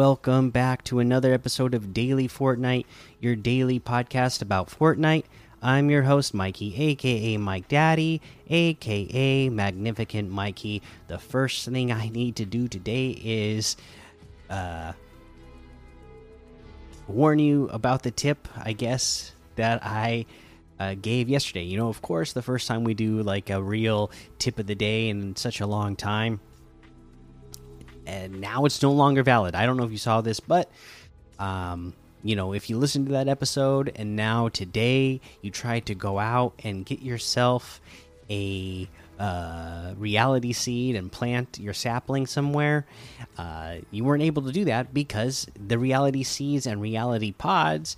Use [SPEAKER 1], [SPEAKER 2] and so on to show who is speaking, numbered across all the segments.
[SPEAKER 1] Welcome back to another episode of Daily Fortnite, your daily podcast about Fortnite. I'm your host, Mikey, aka Mike Daddy, aka Magnificent Mikey. The first thing I need to do today is uh, warn you about the tip, I guess, that I uh, gave yesterday. You know, of course, the first time we do like a real tip of the day in such a long time and now it's no longer valid. I don't know if you saw this, but um, you know, if you listen to that episode and now today you try to go out and get yourself a uh, reality seed and plant your sapling somewhere, uh, you weren't able to do that because the reality seeds and reality pods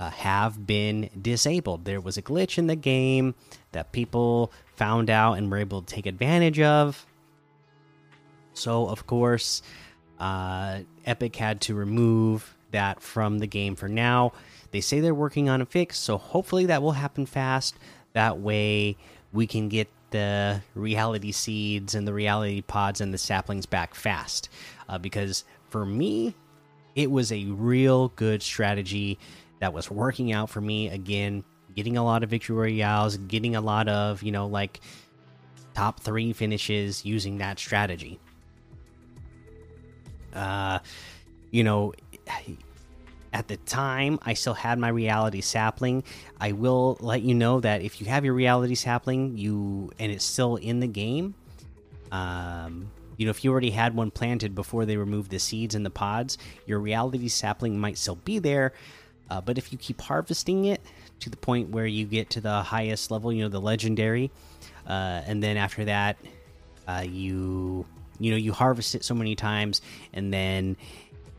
[SPEAKER 1] uh, have been disabled. There was a glitch in the game that people found out and were able to take advantage of so, of course, uh, Epic had to remove that from the game for now. They say they're working on a fix, so hopefully that will happen fast. That way, we can get the reality seeds and the reality pods and the saplings back fast. Uh, because for me, it was a real good strategy that was working out for me. Again, getting a lot of victory royales, getting a lot of, you know, like top three finishes using that strategy uh, you know, at the time I still had my reality sapling. I will let you know that if you have your reality sapling, you and it's still in the game, um, you know, if you already had one planted before they removed the seeds and the pods, your reality sapling might still be there. Uh, but if you keep harvesting it to the point where you get to the highest level, you know, the legendary, uh, and then after that, uh, you you know you harvest it so many times and then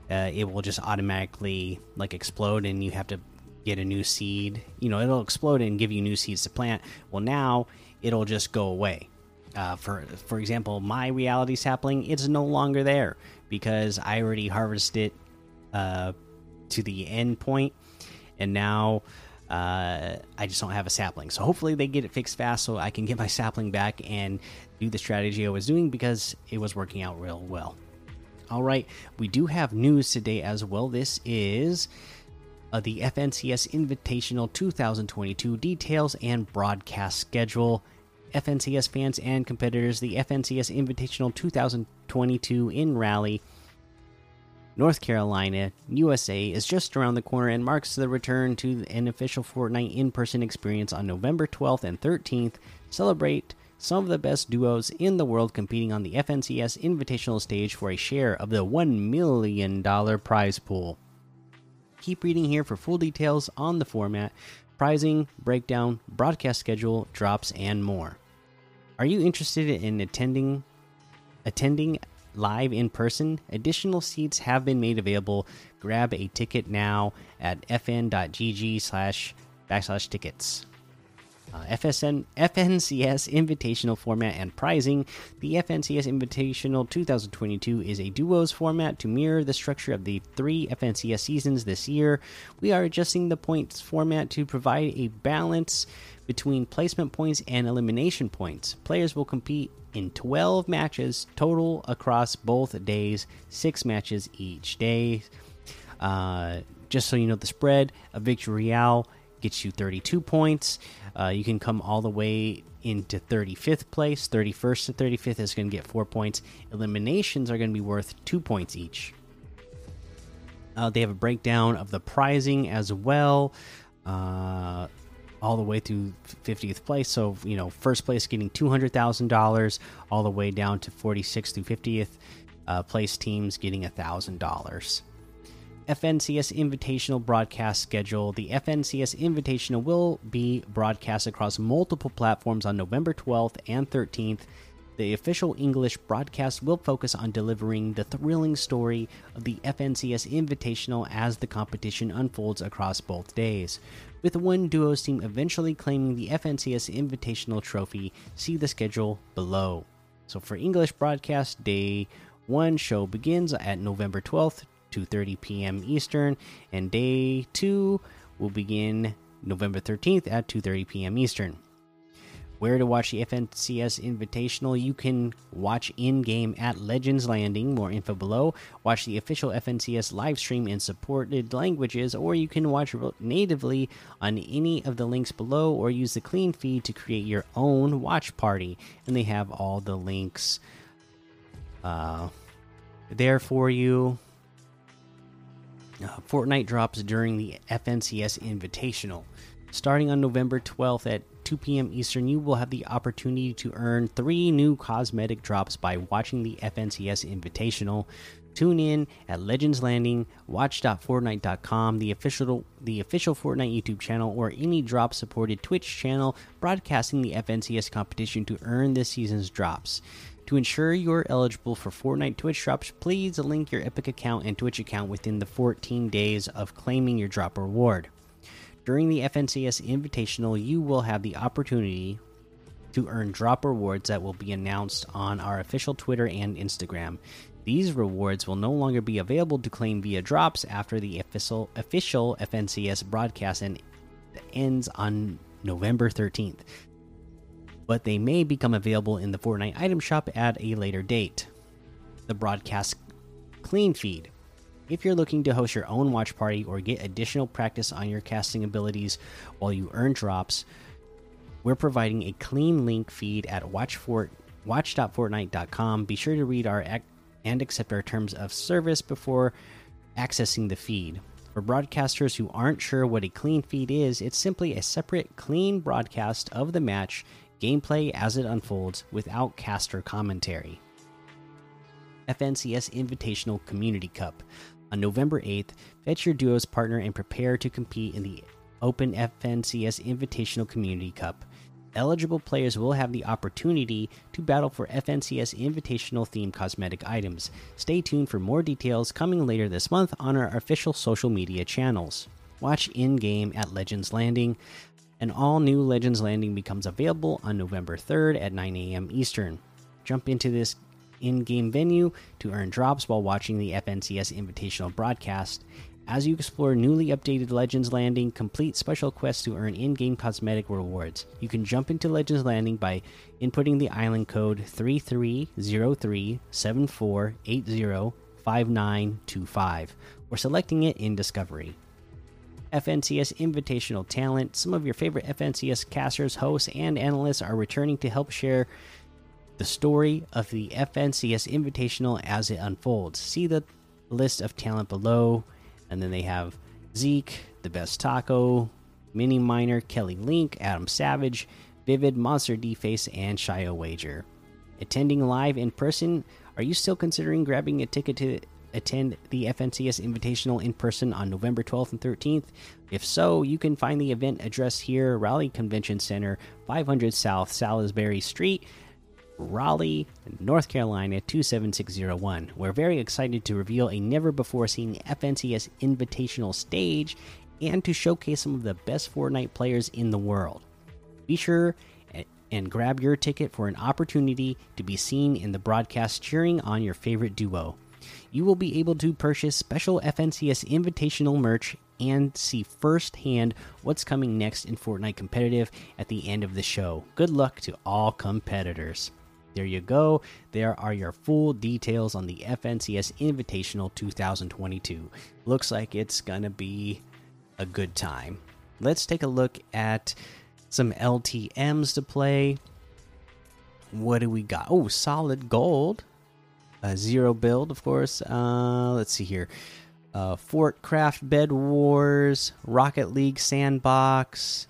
[SPEAKER 1] uh, it will just automatically like explode and you have to get a new seed. You know it'll explode and give you new seeds to plant. Well now it'll just go away. Uh, for for example my reality sapling it's no longer there because i already harvested it uh, to the end point and now uh, I just don't have a sapling. So hopefully they get it fixed fast so I can get my sapling back and do the strategy I was doing because it was working out real well. All right, we do have news today as well. This is uh, the FNCS Invitational 2022 details and broadcast schedule. FNCS fans and competitors, the FNCS Invitational 2022 in Raleigh, North Carolina, USA is just around the corner and marks the return to an official Fortnite in person experience on November 12th and 13th. Celebrate some of the best duos in the world competing on the FNCS Invitational stage for a share of the $1 million prize pool. Keep reading here for full details on the format, prizing, breakdown, broadcast schedule, drops, and more. Are you interested in attending attending live in person? Additional seats have been made available. Grab a ticket now at fn.gg slash backslash tickets. Uh, FSN FNCS Invitational format and pricing. The FNCS Invitational 2022 is a duos format to mirror the structure of the three FNCS seasons this year. We are adjusting the points format to provide a balance between placement points and elimination points. Players will compete in 12 matches total across both days, six matches each day. Uh, just so you know the spread, a victory royale gets you 32 points. Uh, you can come all the way into 35th place. 31st to 35th is going to get four points. Eliminations are going to be worth two points each. Uh, they have a breakdown of the prizing as well, uh, all the way through 50th place. So, you know, first place getting $200,000, all the way down to 46th through 50th uh, place teams getting $1,000. FNCS Invitational broadcast schedule. The FNCS Invitational will be broadcast across multiple platforms on November 12th and 13th. The official English broadcast will focus on delivering the thrilling story of the FNCS Invitational as the competition unfolds across both days. With one duos team eventually claiming the FNCS Invitational trophy, see the schedule below. So for English broadcast, day one show begins at November 12th 2:30 p.m. Eastern, and day 2 will begin November 13th at 2:30 p.m. Eastern. where to watch the FNCS Invitational. You can watch in game at Legends Landing. More info below. Watch the official FNCS live stream in supported languages, or you can watch natively on any of the links below, or use the clean feed to create your own watch party. And they have all the links uh, there for you. Uh, Fortnite drops during the FNCS Invitational. Starting on November 12th at 2 p.m. Eastern, you will have the opportunity to earn three new cosmetic drops by watching the FNCS Invitational. Tune in at Legends Landing, watch.fortnite.com, the official the official Fortnite YouTube channel, or any drop supported Twitch channel broadcasting the FNCS competition to earn this season's drops. To ensure you're eligible for Fortnite Twitch drops, please link your Epic account and Twitch account within the 14 days of claiming your drop reward. During the FNCS Invitational, you will have the opportunity to earn drop rewards that will be announced on our official Twitter and Instagram. These rewards will no longer be available to claim via drops after the official official FNCS broadcast and ends on November 13th. But they may become available in the Fortnite item shop at a later date. The broadcast clean feed if you're looking to host your own watch party or get additional practice on your casting abilities while you earn drops, we're providing a clean link feed at watchfort watch.fortnite.com. Be sure to read our act and accept our terms of service before accessing the feed. For broadcasters who aren't sure what a clean feed is, it's simply a separate, clean broadcast of the match gameplay as it unfolds without caster commentary. FNCS Invitational Community Cup. On November 8th, fetch your duos partner and prepare to compete in the Open FNCS Invitational Community Cup. Eligible players will have the opportunity to battle for FNCS Invitational themed cosmetic items. Stay tuned for more details coming later this month on our official social media channels. Watch in game at Legends Landing. An all new Legends Landing becomes available on November 3rd at 9 a.m. Eastern. Jump into this in game venue to earn drops while watching the FNCS Invitational broadcast. As you explore newly updated Legends Landing, complete special quests to earn in game cosmetic rewards. You can jump into Legends Landing by inputting the island code 330374805925 or selecting it in Discovery. FNCS Invitational Talent. Some of your favorite FNCS casters, hosts, and analysts are returning to help share the story of the FNCS Invitational as it unfolds. See the list of talent below, and then they have Zeke, the best taco, Mini Miner, Kelly Link, Adam Savage, Vivid, Monsterdface, and Shio Wager. Attending live in person, are you still considering grabbing a ticket to attend the FNCS Invitational in person on November 12th and 13th? If so, you can find the event address here Raleigh Convention Center, 500 South Salisbury Street. Raleigh, North Carolina 27601. We're very excited to reveal a never before seen FNCS Invitational stage and to showcase some of the best Fortnite players in the world. Be sure and grab your ticket for an opportunity to be seen in the broadcast cheering on your favorite duo. You will be able to purchase special FNCS Invitational merch and see firsthand what's coming next in Fortnite competitive at the end of the show. Good luck to all competitors. There you go. There are your full details on the FNCS Invitational 2022. Looks like it's going to be a good time. Let's take a look at some LTMs to play. What do we got? Oh, solid gold. A zero build, of course. Uh, let's see here. Uh, Fort Craft Bed Wars, Rocket League Sandbox,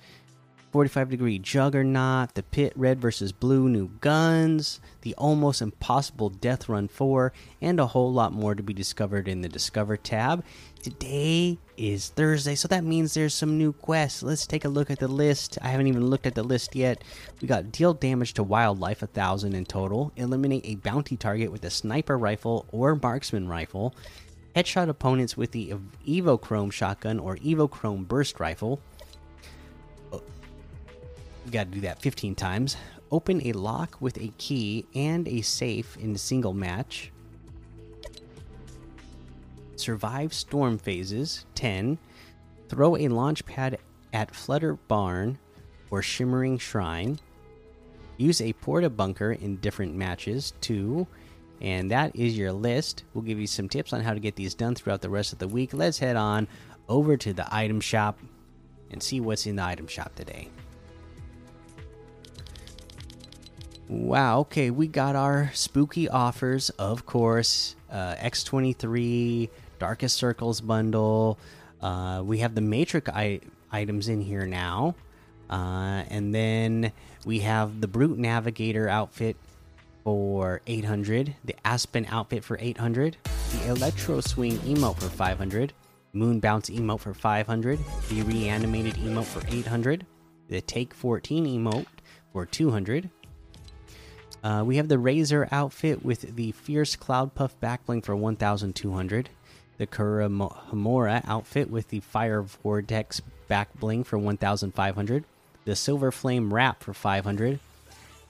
[SPEAKER 1] 45 degree juggernaut, the pit red versus blue new guns, the almost impossible death run 4, and a whole lot more to be discovered in the Discover tab. Today is Thursday, so that means there's some new quests. Let's take a look at the list. I haven't even looked at the list yet. We got deal damage to wildlife, a thousand in total, eliminate a bounty target with a sniper rifle or marksman rifle, headshot opponents with the Evochrome shotgun or Evochrome burst rifle you got to do that 15 times. Open a lock with a key and a safe in a single match. Survive storm phases 10. Throw a launch pad at Flutter Barn or Shimmering Shrine. Use a porta bunker in different matches too. And that is your list. We'll give you some tips on how to get these done throughout the rest of the week. Let's head on over to the item shop and see what's in the item shop today. Wow, okay, we got our spooky offers, of course. Uh, X23, Darkest Circles bundle. Uh, we have the Matrix items in here now. Uh, and then we have the Brute Navigator outfit for 800, the Aspen outfit for 800, the Electro Swing emote for 500, Moon Bounce emote for 500, the Reanimated emote for 800, the Take 14 emote for 200. Uh, we have the Razor outfit with the Fierce Cloud Puff backbling for 1200, the Kurohomura outfit with the Fire Vortex backbling for 1500, the Silver Flame wrap for 500,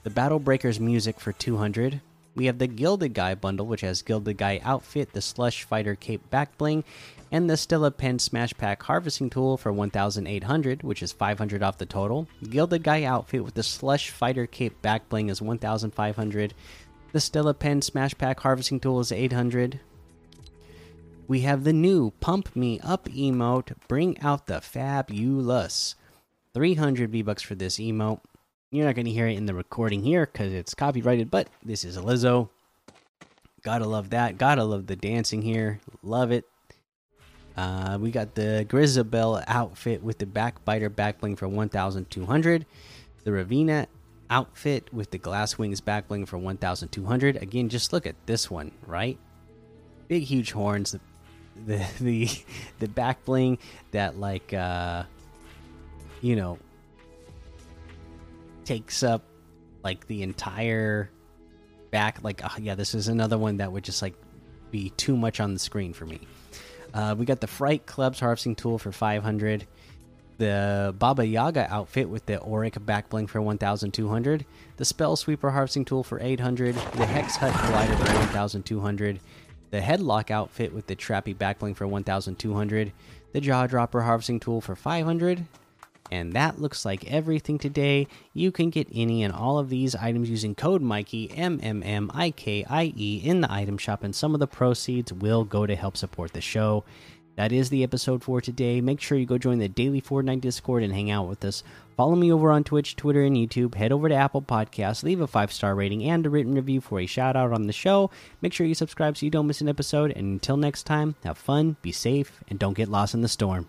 [SPEAKER 1] the Battle Breakers music for 200. We have the Gilded Guy bundle, which has Gilded Guy outfit, the Slush Fighter cape back bling, and the Stella Pen Smash Pack harvesting tool for 1,800, which is 500 off the total. Gilded Guy outfit with the Slush Fighter cape back bling is 1,500. The Stella Pen Smash Pack harvesting tool is 800. We have the new Pump Me Up emote. Bring out the fabulous. 300 V bucks for this emote. You're not going to hear it in the recording here because it's copyrighted, but this is Lizzo. Gotta love that. Gotta love the dancing here. Love it. Uh, we got the Grisabelle outfit with the backbiter backbling for 1,200. The Ravina outfit with the glass wings backbling for 1,200. Again, just look at this one, right? Big, huge horns. The the the, the back bling that like uh you know takes up like the entire back like uh, yeah this is another one that would just like be too much on the screen for me. Uh, we got the fright clubs harvesting tool for 500 the baba yaga outfit with the auric back bling for 1200 the spell sweeper harvesting tool for 800 the hex hut glider for 1200 the headlock outfit with the trappy back bling for 1200 the jaw dropper harvesting tool for 500 and that looks like everything today. You can get any and all of these items using code Mikey M M M I K I E in the item shop, and some of the proceeds will go to help support the show. That is the episode for today. Make sure you go join the daily Fortnite Discord and hang out with us. Follow me over on Twitch, Twitter, and YouTube. Head over to Apple Podcasts, leave a five star rating and a written review for a shout out on the show. Make sure you subscribe so you don't miss an episode. And until next time, have fun, be safe, and don't get lost in the storm.